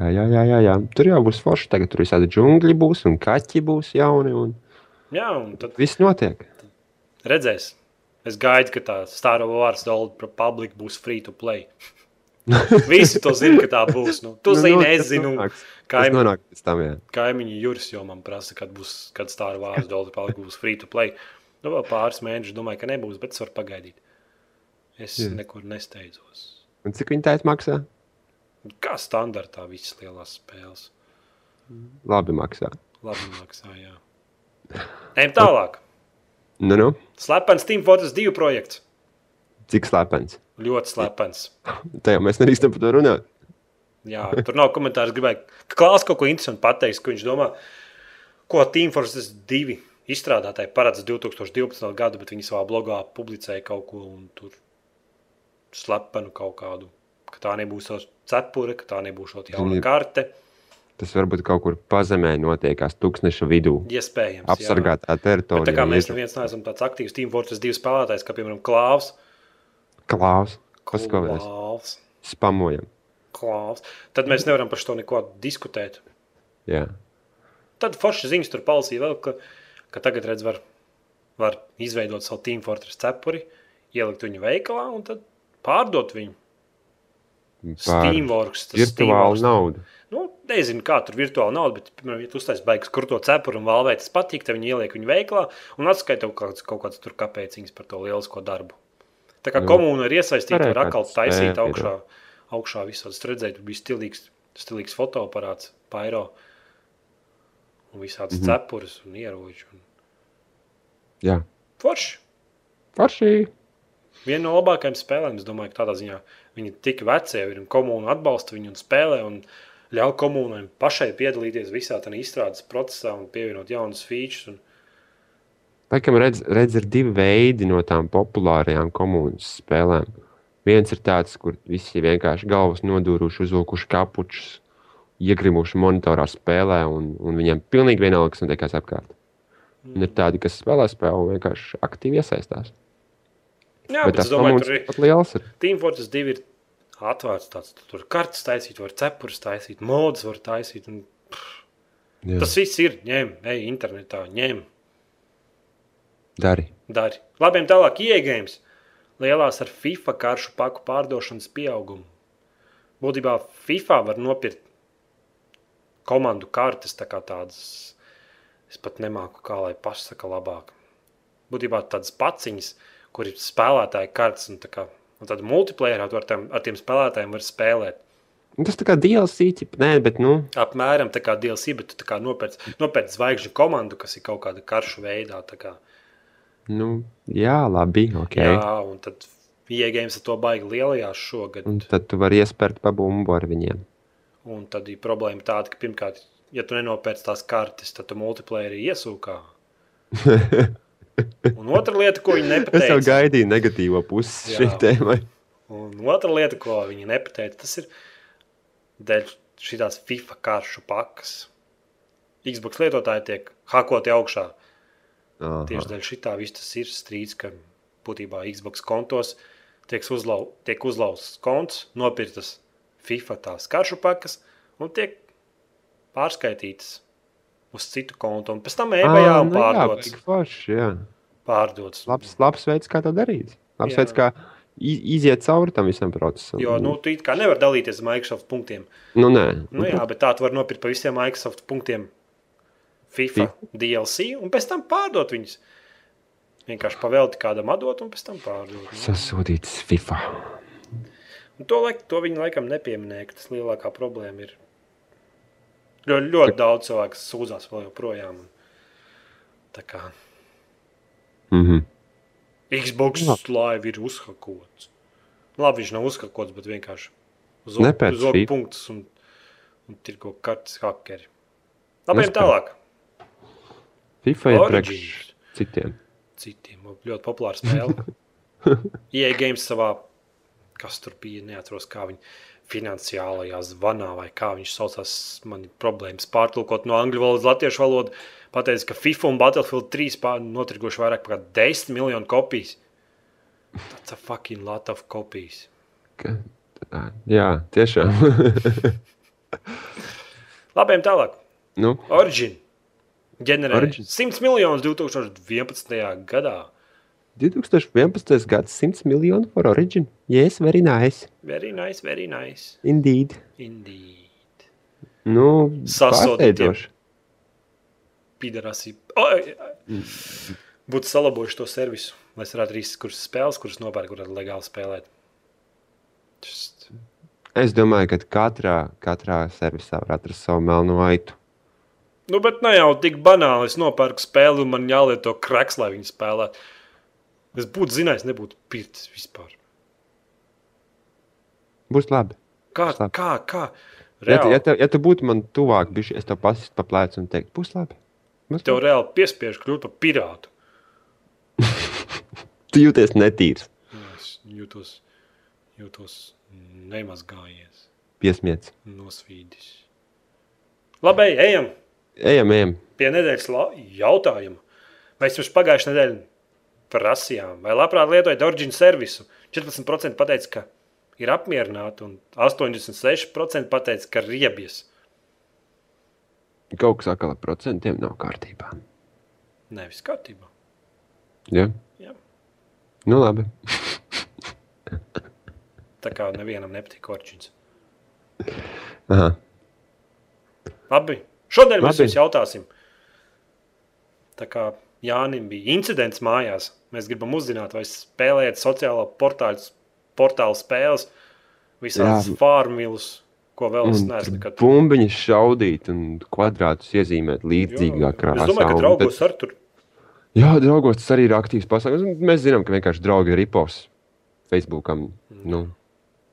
Jā, jā, jā, jā, jā. Tur jau būs forši. Tagad tur visādi džungļi būs un kaķi būs jauni. Un Jā, un tad viss notiek. redzēs. Es gaidu, ka tā Star Wars Old Republic būs free to play. Visi to zina, ka tā būs. Nu, tu Nu, zini, nu, es zinu. nonāks. Tas Kaim, nonāk tam, kaimiņi Juris jau man prasa, kad būs, kad Star Wars Old Republic būs free to play. Nu, vēl pāris mēnešus domāju, ka nebūs, bet es varu pagaidīt. Es Jā. nekur nesteidzos. Un cik viņi taisa maksā? Kā standartā visas lielās spēles. Labi maksā. Labi maksā, jā. Ejam tālāk. Nu, nu. Slepens Team Fortress 2 projekts. Cik slepens. Ļoti slepens. Tā jau mēs nedrīkstam par to runāt. Jā, tur nav komentāru. Es gribēju, ka Klāsts kaut ko interesantu pateiks, ko viņš domā, ko Team Fortress 2 izstrādātāji paredz 2012. gadu, bet viņi savā blogā publicēja kaut ko un tur slepenu kaut kādu. Ka tā nebūs jau cepure, ka tā nebūs jau jauna Zini- karte. Tas varbūt kaut kur pazemē notiekās tūkstneša vidū. Iespējams. jā. Apsargātā Bet tā kā mēs neviens neesam tāds aktīvs Team Fortress 2 spēlētājs, kā piemēram Klāvs. Klaus. Kas ko mēs Klāvs. spamojam? Klāvs. Tad mēs nevaram par šo neko diskutēt. Jā. Tad forši ziņas tur palasīja vēl, ka, ka tagad redz, var, var izveidot savu Team Fortress cepuri, ielikt viņu veikalā un tad pārdot viņu. Steamworks. tas virtuālu Steamworks. naudu. Nu, nezinu, kā tur virtuāli nauda, bet, piemēram, ja tu uztaisīsi baigas krūto cepuri un valvē tas patīk, tad viņi ieliek viņu veiklā un atskaita kaut kāds, kaut kāds tur kāpēciņas par to lielisko darbu. Tā kā Nu, komūna ir iesaistīta, var atkal taisīt augšā, augšā visādas redzēt, bija stilīgs, stilīgs fotoaparāts, pairo un visādas mm. -hmm. cepures un ieroči. Un... Jā. Forši! Forši. Viena no labākajām spēlēm, es domāju, ka tādā ziņā viņi tik veci, ir un komūna atbalsta viņu un spēlē. Un ļauj komunai pašai piedalīties visā tajā izstrādes procesā un pievienot jaunus features. Un... Laikam redz, redz, ir divi veidi no tām populārajām komunas spēlēm. Viens ir tāds, kur visi vienkārši galvas nodūruši, uzvilkuši kapučus, iegrimuši monitorā spēlē, un, un viņiem pilnīgi vienalga, kas notiekās apkārt. Un ir tādi, kas spēlē spēli un vienkārši aktīvi iesaistās. Jā, Bet bet es tās domāju, ir pat liels ir. Team Fortress 2 ir atvērts tāds. tu Tur kartes taisīt, var cepures taisīt, modes var taisīt. Un... Jā. Tas viss ir ņem, ej, internetā, ņem, Dari. dari. Labiem tālāk iegājums. Lielās ar FIFA karšu paku pārdošanas pieaugumu. būtībā FIFA var nopirkt komandu kartes, tā kā tādas, es pat nemāku, kā lai pasaka labāk. Būtībā tādas paciņas, kur ir spēlētāji kartes, un, tā kā, un tad multiplayerā tu ar tiem, ar tiem spēlētājiem var spēlēt. Nu, Tas tā kā DLC, ķip, nē, bet, nu, Apmēram tā kā DLC, bet tu tā kā nopērc, nopērc zvaigžņu komandu, kas ir kaut kāda karšu veidā. tā Kā, nu jā, labi, ok. Jā, un tad iegājums ar to baigi lielajās šogad. Un tad tu vari iespērt pa bumbu ar viņiem. Un tad ir problēma tāda, ka pirmkārt, ja tu nenopērci tās kartes, tad tu multiplayeri iesūkā. Un otra lieta, ko viņi Es jau nepateica, gaidīju negatīvo pusi Jā. tēmai. un otra lieta, ko viņi nepateica, tas ir dēļ šīs FIFA karšu pakas. Xbox lietotāji tiek hakoti augšā. Aha. Tieši dēļ šitā viss tas ir strīds, ka būtībā Xbox kontos tiek, uzlau, tiek uzlauzts konts, nopirktas FIFA tās karšu pakas un tiek pārskaitītas uz citu kontu. Un pēc tam e-mailā Ā, un nu pārdotas. baigi forši, jā. pārdotas. Labs, labs veids, kā to darīt. Labs Jā. veids, kā iziet cauri tam visam procesam. Jo nu, tu it kā nevar dalīties ar Microsoft punktiem. nu nē. Nu, jā, bet tā tu vari nopirkt pa visiem Microsoft punktiem FIFA DLC un pēc tam pārdot viņus. Vienkārši pavēlti kādam atdot un pēc tam pārdot. Nu. Sasūtīts FIFA. Un to, laik, to viņi laikam nepieminēja, ka tas lielākā problēma ir. Ļoti, ļoti daudz cilvēku sūdzās vēl joprojām. Tā kā Mhm. Xbox Jā. live ir uzhakots. Labi, viņš nav uzhakots, bet vienkārši uz FIFA. punktus un, un tirgo kartes hakeri. Labi, ejam tālāk. FIFA ir priekš citiem. Citiem ļoti populāra spēle. EA Games savā, kas tur bija, neatceros, kā viņi finansiālajā zvanā vai kā viņš saucās, man ir problēmas pārtulkot no angļu valodas latviešu valodu. Pateica, ka FIFA un Battlefield 3 pār- notirgojuši vairāk par 10 miljonu kopijas. That's a fucking lot of tā, Jā, tiešām. Labi, ejam tālāk. nu, Origin. Origin. 100 miljonus 2011. gadā. 2011. gads 100 miljonu for origin. Yes, very nice. Very nice, very nice. Indeed. Indeed. Nu, pārsteidzoši. Pidarasi. Oi. Būtu salabojuši to servisu, lai es varētu arī kuras spēles, kuras nopērku, kuras legāli spēlēt. Just, Es domāju, ka katrā, katrā servisā var atrast savu melno aitu. nu, bet ne jau tik banāli. Es nopērku spēli, un man jālieto kraks, lai viņi spēlētu. Es būtu zinājis, nebūtu pircis vispār. Būs labi. Kā, Būs labi. kā, kā? Ja, Reāli, ja, tu, ja tu būtu man tuvāk, bišķi, es tev pasistu pa plēcu un teiktu, būs labi. Būs tev labi. reāli piespiež kļūt par pirātu. Tu jūties netīrs, Jā, Es jūtos, jūtos nemazgājies, piesmiets. nosvīdis. Labi, ejam! Ejam, ejam. pie nedēļas jautājuma. Mēs jums pagājušajā nedēļā prasījām, vai labprāt lietojat originu servisu. 14% pateica, ka ir apmierināti, un 86% pateica, ka riebies. Kaut kas atkal ar procentiem nav kārtībā. Nevis kārtībā. Ja? Jā. Nu, labi. Tā kā nevienam nepatīk origins. Aha. Labi, šodien mēs jums jautāsim. Tā kā Jānim bija incidents mājās, mēs gribam uzzināt, vai spēlējat sociālo portālu, portālu spēles, visādas Jā. farmilus, ko vēl es neesmu nekad Bumbiņas šaudīt un kvadrātus iezīmēt līdzīgā krāsā. Es domāju, ka draugos tad- ar tur Jā, draugos tas arī ir aktīvs pasākums. Mēs zinām, ka vienkārši draugi ir ripos Facebookam. Nu,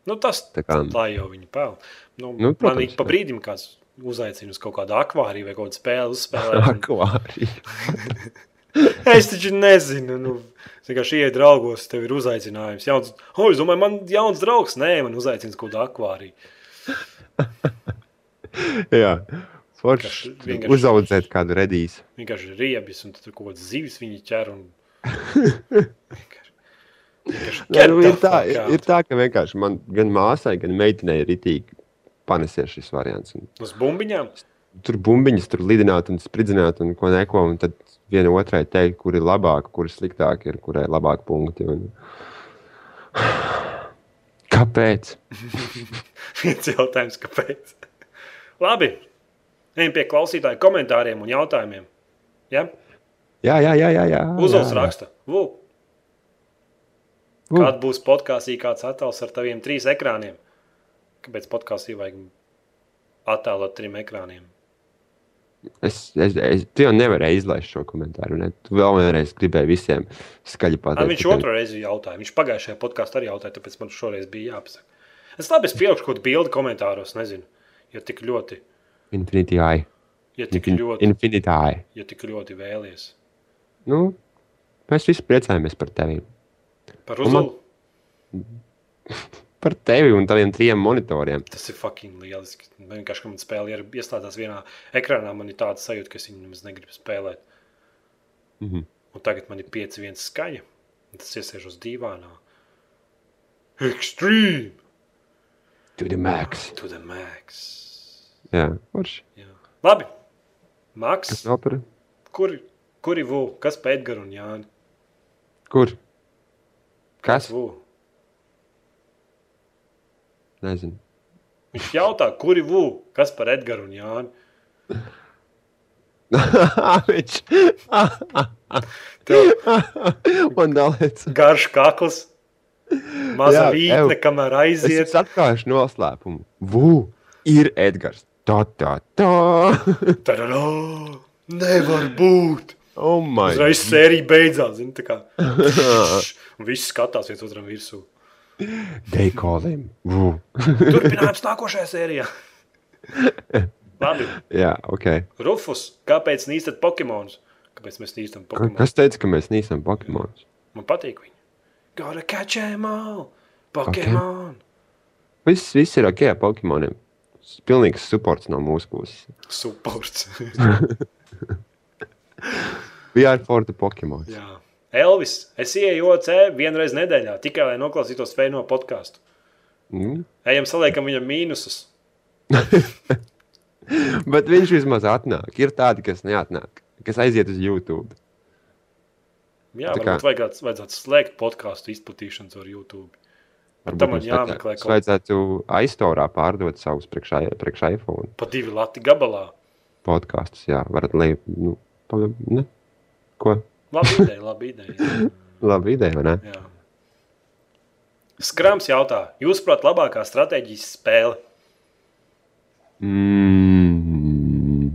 Nu, tas Tā kā- tā jau viņa pelna. Nu, Nu, protams, man ik pa brīdim kāds uzaicina uz kaut kādu akvāriju vai kaut kādu spēli uzspēlēt. es taču nezinu. Nu, es vienkārši ieeju draugos, tev ir uzaicinājums. Jauns, oh, es domāju, man jauns draugs. Nē, man uzaicina uz kaut kādu akvāriju. Jā, forši. Uzaudzēt kādu redīs. Vienkārši riebis un tur kaut kādas zivis viņi ķer. Un... Vienkārši- vienkārši Nē, get nu, ir, tā, ir, ir tā, ka vienkārši man gan māsai, gan meitenei ir itīgi panesies šis variants. Un Uz bumbiņām. Tur bumbiņas tur lidināt un spridzināt un ko neko. Un tad viena otrai teikt, kur ir labāk, kur ir sliktāk, ir kurai ir labāk punkti. Un... Kāpēc? Viens jautājums, kāpēc? Labi. Ejam pie klausītāju komentāriem un jautājumiem. Ja? Jā, jā, jā, jā. jā Uzuls jā. raksta. Vu, U. Kad būs podkāstī kāds attēls ar taviem trīs ekrāniem? Kāpēc podkāstī vajag attēlot trim ekrāniem? Es, es, es, tu jau nevarēji izlaist šo komentāru. Ne? Tu vēl vienreiz gribēji visiem skaļi pateikt. viņš ka- otru reizi jautāja. Viņš pagājušajā podkāstā arī jautāja, tāpēc man šoreiz bija jāpasaka. Es labi, es pielikšu kaut kādu bildi komentāros, nezinu. Ja tik ļoti, Infinity Eye. ja tik Infin, ļoti, Infinity Eye. ja tik ļoti vēlies. Nu, mēs visi priecājamies par tevi. Par Un man- uzvaru. Par tevi un taviem trim monitoriem. Tas ir fucking lieliski. Man vienkārši, ka man spēle ir ieslēgtās vienā ekrānā, man ir tāda sajūta, ka es viņu nemaz negribu spēlēt. Mhm. Un tagad man ir 5-1 skaņa. un Tas iesēž uz dīvānā. Extreme! To the max. To the max. Jā, forši. Jā. Labi. Kas Maks, vēl par? kuri, kuri vu, kas pēc Edgara un Jāni? Kur? Kas? Vu? Nezinu. Viņš jautā, kuri vu, kas par Edgara un Jāni? Viņš man dalīts. garš kakls, maza Jā, vītne, kamēr Es aiziet. jums atklāšu noslēpumu. Vū, ir Edgars. Tā, tā, tā. Tararā! Nevar būt! Oh my. Uzreiz sērija beidzās. Tā un viss skatās viens otram virsū. They call him. Vū. Turpinājums nākošajā sērijā. Labi, Jā, ok. Rufus, kāpēc nīstat Pokemonus? Kāpēc mēs nīstam Pokemonus? Kas teica, ka mēs nīstam Pokemonus? Man patīk viņi. Gotta catch them all! Pokemon! Viss, viss ir ok ar Pokemoniem. Pilnīgs supports no mūsu puses. Supports. We are for the Pokemon. Jā. Elvis, es ieeju OC vienreiz nedēļā, tikai lai noklausītos feino podkāstu. Mm. Ejam, saliekam viņam mīnusus. Bet viņš vismaz atnāk. Ir tādi, kas neatnāk, kas aiziet uz YouTube. Jā, Tā kā- varbūt vajadzētu, vajadzētu slēgt podkāstu izplatīšanu ar YouTube. Varbūt Tam mums jāmeklē kaut- vajadzētu aizstorā pārdot savus priekš priekš iPhone Pa divi lati gabalā. podkastus. Jā, varat liekt, nu, pa, ne? Ko? Labi ideja, labi ideja. Labi ideja, vai ne? Jā. Skrams jautā, jūsuprāt, labākā stratēģijas spēle? Mm.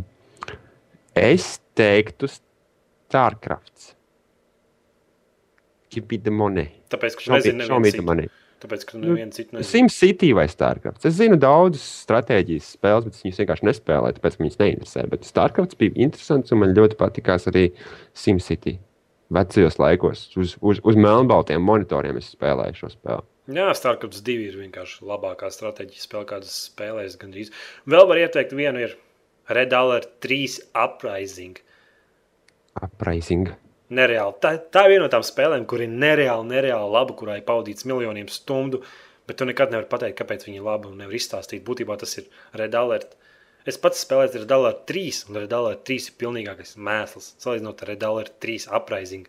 Es teiktu Starcraft. Give me the money. Tāpēc, ka me, nezinu, Tāpēc, ka neviens citu nezinu. SimCity vai Starcraft. Es zinu daudzas stratēģijas spēles, bet viņas vienkārši nespēlēju, tāpēc viņas neinteresē. Bet Starcraft bija interesants un man ļoti patīkās arī SimCity. Vecajos laikos uz, uz, uz melnbaltiem monitoriem es spēlēju šo spēli. Jā, Starcraft 2 ir vienkārši labākā stratēģijas spēle, kādas spēlēs gandrīz. Vēl var ieteikt vienu ir Red Alert 3 Uprising. Uprising. Nereāli. Tā, tā ir viena no tām spēlēm, kur ir nereāli, nereāli laba, kurā ir pavadīts miljoniem stundu, bet tu nekad nevari pateikt, kāpēc viņa ir laba un nevar izstāstīt. Būtībā tas ir Red Alert. Es pats spēlēju Red Alert 3, un Red Alert 3 ir pilnīgākais mēsls. Salīdzinot ar Red Alert 3 Uprising.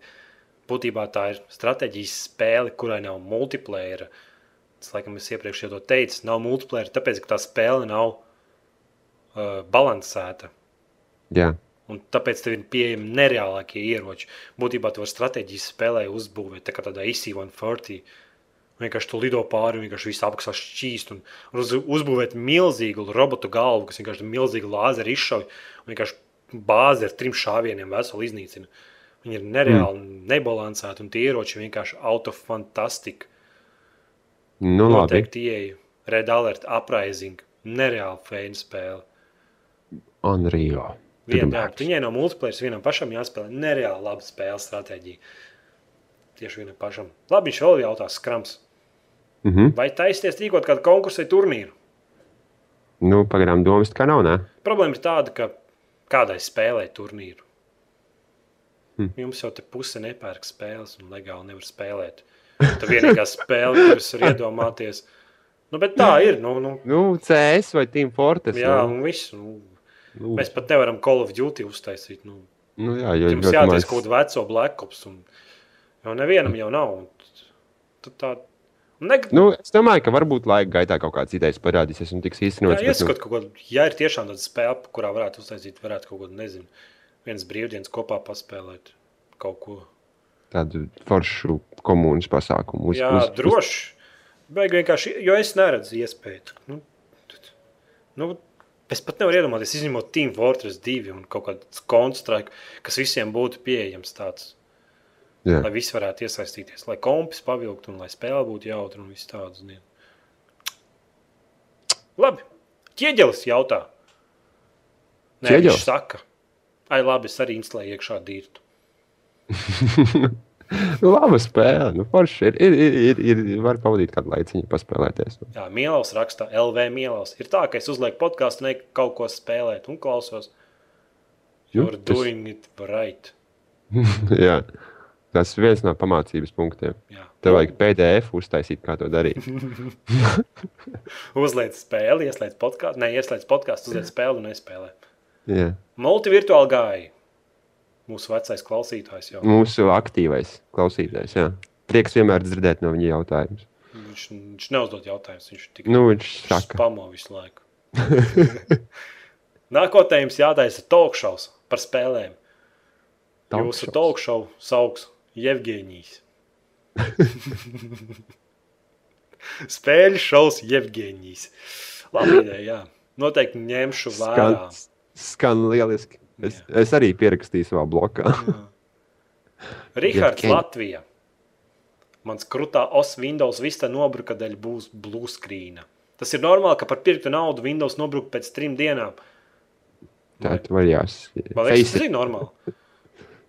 Būtībā tā ir stratēģijas spēle, kurai nav multiplayer. Tas, laikam, es iepriekš jau to teicu, nav multiplayer, tāpēc, ka tā spēle nav uh, balansēta. Jā, Un tāpēc tev ir pieejami nereālākie ieroči. Būtībā tu vari stratēģijas spēlē uzbūvēt tā kā tādā IC-140. Vienkārši tu lido pāri, vienkārši viss apakšā šķīst. Un, uz, uzbūvēt milzīgu robotu galvu, kas vienkārši milzīgi lāzeri izšauj. Un vienkārši bāzi ar trim šāvieniem veseli iznīcina. Viņi ir nereāli mm. nebalansēti, un tie ieroči vienkārši autofantastika. nu. Noteikti ieeja Red Alert Uprising. Nereāli feina spēle. Unreal. Vien, Tudum jā, apps. viņai no multiplayer vienam pašam jāspēlē nereāli laba spēles stratēģija. Tieši vienam pašam. Labi, viņš vēl jautās, skrams. Mhm. Vai taisties rīkot kādu konkursu vai turnīru? Nu, pagaidām domas tā kā nav, ne? Problēma ir tāda, ka kādai spēlē turnīru. Hm. Jums jau te puse nepērk spēles un legāli nevar spēlēt. Tā vienīgā spēle, kuras var iedomāties. Nu, bet tā ir. Nu, nu, Nu, CS vai Team Fortress. jā, nu, un viss. Nu, nu, mēs pat nevaram Call of Duty uztaisīt. Nu, nu, jā, jo Jums jātaisa maz- kaut kāda veco Black Ops. Un, jo nevienam jau nav. Tad tā, Ne, Nu, es domāju, ka varbūt laika gaitā kaut kāds idejas parādīsies un tiks jā, īstenots. bet, nu, ko, ja ir tiešām tāda spēle, kurā varētu uztaisīt, varētu kaut ko, nezinu, viens brīvdienas kopā paspēlēt kaut ko. tādu foršu komunas pasākumu. Jā, droši. Vajag vienkārši, jo es neredzu iespēju. Nu, tad- nu, es pat nevaru iedomāties, izņemot Team Fortress 2 un kaut kādu konstraiku, kas visiem būtu pieejams tāds. Jā. Lai visi varētu iesaistīties, lai kompis pavilktu un lai spēle būtu jautra un viss tāds. Labi, ķieģelis jautā. Nē, Ķieģelis? viņš saka. Ai, labi, es arī instalēju iekšā dirtu. Nu, laba spēle. Nu, forši ir, ir, ir, ir, ir, var pavadīt kādu laiciņu, paspēlēties. Jā, Mielovs raksta, LV Mielovs. Ir tā, ka es uzlieku podkāstu, ne kaut ko spēlēt un klausos. Nu, You're tas- doing it right. Jā. Tas ir viens no pamācības punktiem. Jā. Tev vajag PDF uztaisīt, kā to darīt. Uzliec spēli, ieslēdz podkāstu, ne ieslēdz podkāstu, uzliec spēli un nespēlē. Jā. Multivirtuāli gāja. Mūsu vecais klausītājs jau. Mūsu aktīvais klausītājs. Jā. Prieks vienmēr dzirdēt no viņa jautājumus. Viņš, viņš neuzdod jautājumus, viņš tikai Nu, viņš saka, spamo visu laiku. Nākotnē jums jātaisa talkšaus par spēlēm. Jūsu Talkshows. talkšau sauks Jevģēnijas. Spēļu šovs Jevģēnijas. Labi ideja, jā. Noteikti ņemšu vērā. skan, skan lieliski. Es, es arī pierakstīju savā blokā. Rihards Latvija. Mans krutā os Windows vista nobruka dēļ būs blue screen. Tas ir normāli, ka par pirktu naudu Windows nobruka pēc trim dienām. Tā tu vari jās. Man liekas, tas ir normāli.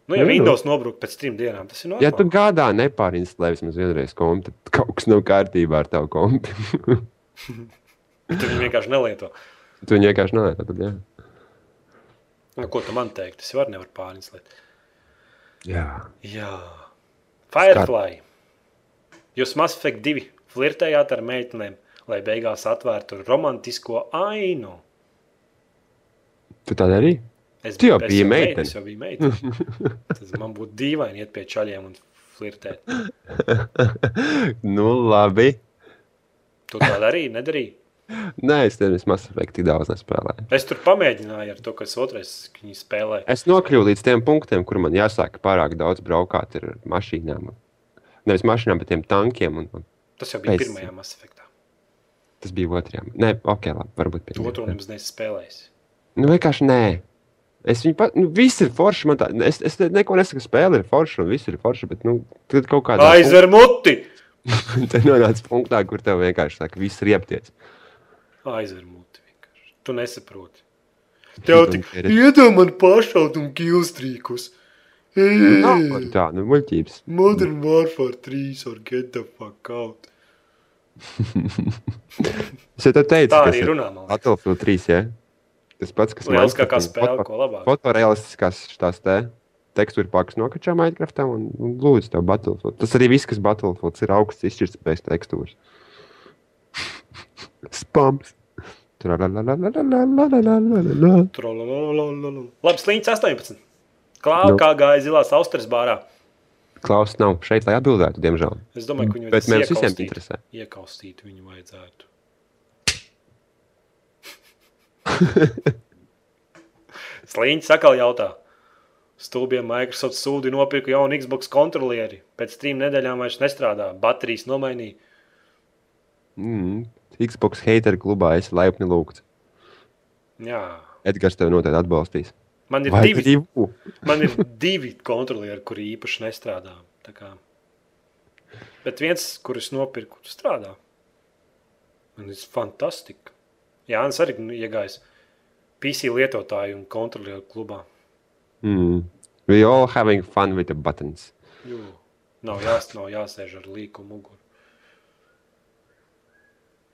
Nu, ja Nu. Windows nobruka pēc trim dienām, tas ir Ja tu normāli. gādā nepārinstalē vismaz vienreiz kompi, tad kaut kas nav kārtībā ar tavu kompi. Ja tu viņu vienkārši nelieto. tu viņu vienkārši nelieto. Tad, jā. Nu, ko tu man teikt? Es varu nevar pārinslēt. jā. Jā. Firefly. Jūs Mass Effect 2 flirtējāt ar meitenēm, lai beigās atvērtu romantisko ainu. Tu tā darīji? Es, Tu jau es mei- meitene. Es jau biju meitene. Tas man būtu dīvaini iet pie čaļiem un flirtēt. nu, labi. Tu tā darīji, nedarīji. Nē, es nezinu, Mass Effect tik daudz nespēlēju. Es tur pamēģināju ar to, kas otrais viņi spēlēja. Es nokļuvu līdz tiem punktiem, kur man jāsāk pārāk daudz braukāt ar mašīnām. Nevis mašīnām, bet tiem tankiem. Un, un Tas jau bija Es- pirmajā Mass Effectā. tas bija otrajā. Nē, ok, labi, varbūt Tu otru pirmajā. nemaz neesi spēlējis. Nu, vienkārši nē. Es viņu pat, nu, viss ir forši. Tā, es, es neko nesaku, spēle ir forša un viss ir forši. Bet, nu, tad kaut kādā Aizver muti! punktā nonāca punktā, kur tev vienkārši saka, viss riepties. Aizver muti vienkārši. Tu nesaproti. Tev tik Ir- iedod man pašaut un kilstrīkus. Nav tā, nu, muļķības. Modern Warfare 3 or get the fuck out. Es jau te teicu, Tā ka arī runā, man. Battlefield 3, ja? Tas pats, kas Lieliskākā Minecraft un spēle, foto- ko labāk. Fotorealistiskās tās te tekstūra pakas nokačā Minecraftā un, un lūdzu tev Battlefield. Tas arī viss, kas Battlefield ir augsts izšķirtspējas tekstūras spams. Labi, slīņķis 18. Klāra, nu. kā gāja zilās austeres bārā. Klaus nav šeit, lai atbildētu, diemžēl. Es domāju, ka viņu vajadzētu. Bet mēs visiem interesē. Iekaustīt viņu vajadzētu. Slīņķis atkal jautā. Stūbiem Microsoft sūdi nopirku jaunu Xbox kontrolieri. Pēc trim nedēļām vairs nestrādā. Baterijas nomainīja. Mm, Xbox hater klubā esi laipni lūgts. Jā. Edgars tev noteikti atbalstīs. Man ir, Vai divi, divu? man ir divi kontrolieri, kuri īpaši nestrādā. Bet viens, kurus nopirku, strādā. Man ir fantastika. Jā, Ans arī iegājis PC lietotāju un kontrolieru klubā. Mm. We all having fun with the buttons. Jū. Nav, jās, nav jāsēž ar līku muguru.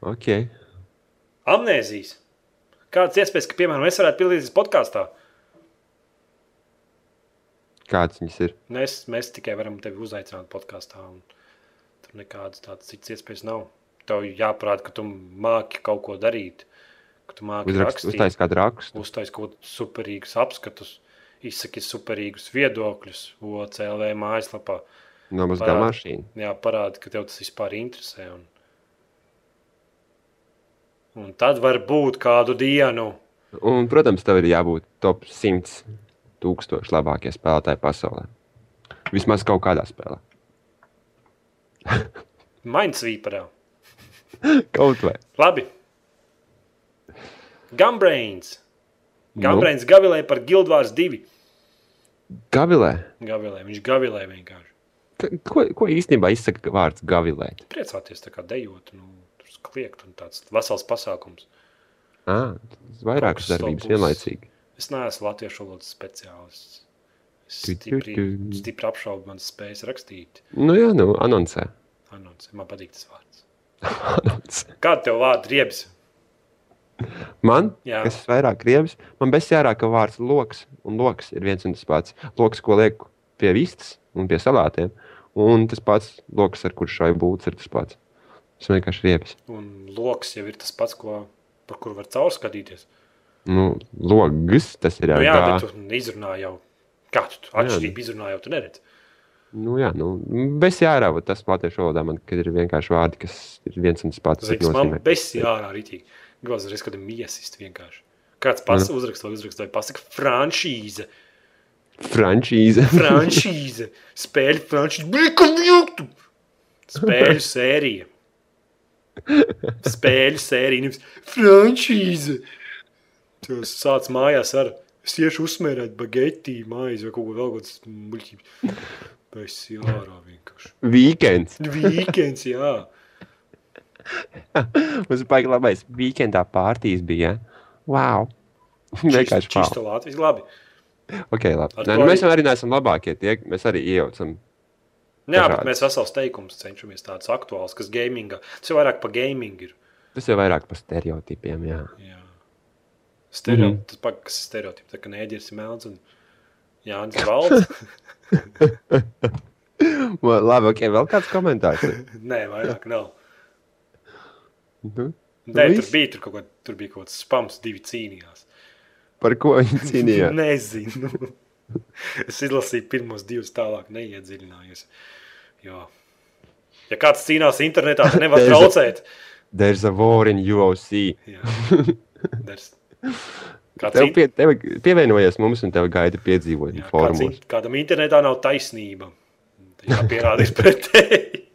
Ok. Amnēzijas. Kādas iespējas, ka, piemēram, es varētu piedalīties podkāstā? Kāds viņas ir? Mēs, mēs tikai varam tevi uzaicināt podkāstā. un Tur nekādas tādas citas iespējas nav. Tev jāparāda, ka tu māki kaut ko darīt. Ka tu māki Uzrakst, rakstīt, uztais kādu rakstu. uztais kaut kādus superīgus apskatus, izsaki superīgus viedokļus OCLV mājaslapā. Nomazgā Parāda. mašīnu. Jā, parāda, ka tev tas vispār interesē. Un, un tad var būt kādu dienu. Un, protams, tev ir jābūt top 100 tūkstoši labākie spēlētāji pasaulē. Vismaz kaut kādā spēlē. Mainsvīparā. Kaut vai. Labi. Gumbrains. Nu? Gumbrains gavilē par Gildvārs 2. Gavilē. Gavilē. Viņš gavilē vienkārši. Ko, ko īstenībā izsaka vārds gavilēt? Priecāties tā kā dejot, nu, kliegt un tāds vesels pasākums. Tas vairākas kas darbības stopus. vienlaicīgi. Es neesmu latviešu valodas speciālists. Es Tu, tu, stipri, tu. stipri apšaubu manas spējas rakstīt. Nu jā, nu, anoncē. Anonsi. Man patīk tas vārds. Anoncē. Kāda tev vārda riebs? Man, Jā. kas ir vairāk krievs, man besjārāk, ka vārds loks un loks ir viens un tas pats. Loks, ko liek pie vistas un pie salātiem, un tas pats loks, ar kur šai būts, ir tas pats. Tas vienkārši riebs. Un loks jau ir tas pats, ko, par kuru var caurskatīties. Nu, logs, tas ir Nu, ar jā, gā. bet tu izrunā jau. Kā tu atšķirību izrunā jau, tu neredzi. Nu, jā, nu, besjārāk, tas latviešu valodā man, kad ir vienkārši vārdi, kas ir viens un tas pats. Liekas, man nozīmē- besi ārā rītīgi. Gribas reiz, kad ir miesist vienkārši. Kāds pas, Mhm. uzraksta vai uzraksta vai pasaka franšīze. Frančīze. Franšīze. Spēļu franšīze. Blika mjuktu. Spēļu sērija. Spēļu sērija. Nevis franšīze. Tas sāc mājās ar es iešu uzsmērēt bagetī maizi vai kaut ko vēl kāds muļķības. Besi ārā vienkārši. Weekends. Weekends, jā. Mums bija labais weekendā pārtīs bija. Ja? Wow! Vienkārši wow. Čista Latvijas. Labi. Okay, labi. Nē, nu, mēs jau arī neesam labākie. Tie, mēs arī iejaucam. Jā, bet mēs vesels teikums cenšamies tādus aktuālus, kas gamingā. Tas jau vairāk pa gaming ir. Tas jau vairāk par stereotipiem. Jā. Jā. Stereo, mm. -hmm. Tas pats, kas ir stereotips, kā nēģis ir melns un Jānis Valds. Labi, ok, vēl kāds komentārs. Nē, vairāk nav. Nu, Nē, tur viss? bija, tur, kaut ko, tur bija kaut kāds spams, divi cīnījās. Par ko viņi cīnījās? Nezinu. es izlasīju pirmos divus, tālāk neiedziļinājos. Jo, ja kāds cīnās internetā, tad nevar traucēt. There's a war in. Jā. Kāds Tev pie, tev pievienojies mums un tev gaida piedzīvot Jā, in- Kādam internetā nav taisnība. Tā pierādīs pretēji.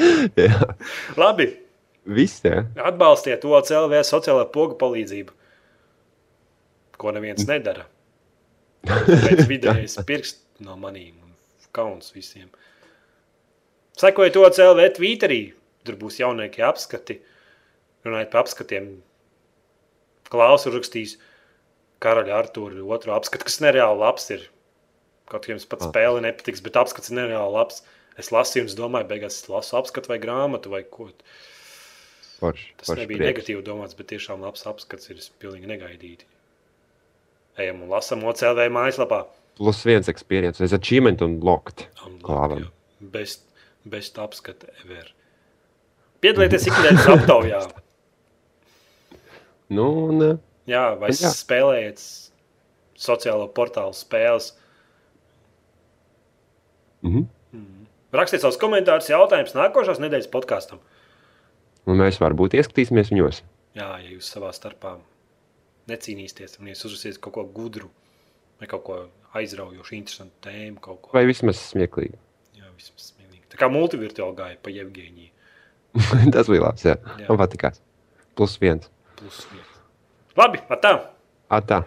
Jā. Labi, Viss, jā. atbalstiet to CLV sociālā poga palīdzību, ko neviens nedara. Pēc vidējais pirksts no manīm un kauns visiem. Sekojiet to CLV Twitterī, tur būs jaunieki apskati. Runājot par apskatiem, Klaus ir rakstījis Karaļa Artūra otru apskatu, kas nereāli labs ir. Kaut kā jums pat Ah. spēle nepatiks, bet apskats ir nereāli labs. Es lasīju, un es domāju, beigās es lasu apskatu vai grāmatu vai ko. Forši, Tas forši nebija prieks. negatīvi domāts, bet tiešām labs apskats ir pilnīgi negaidīti. Ejam un lasām OCLV mājaslapā. Plus viens experience, es achievement un locked. Un Klāvam. jā, Best apskata ever. Piedalieties ikdienas aptaujā. Nu, un, eh, Jā, vai Jā. spēlējat sociālo portālu spēles. mhm. Rakstiet savus komentārus, jautājumus nākošās nedēļas podkāstam. un mēs varbūt ieskatīsimies viņos. Jā, ja jūs savā starpā necīnīsieties, un jūs uzrasiet kaut ko gudru, vai kaut ko aizraujošu, interesantu tēmu, kaut ko Vai vismaz smieklīgi. jā, vismaz smieklīgu. Tā kā multivirtuāli gāja pa Jevģīniju. Tas bija labs. Jā. Jā. Man patīkās. Plus viens. Plus viens. Labi, tā. Atā.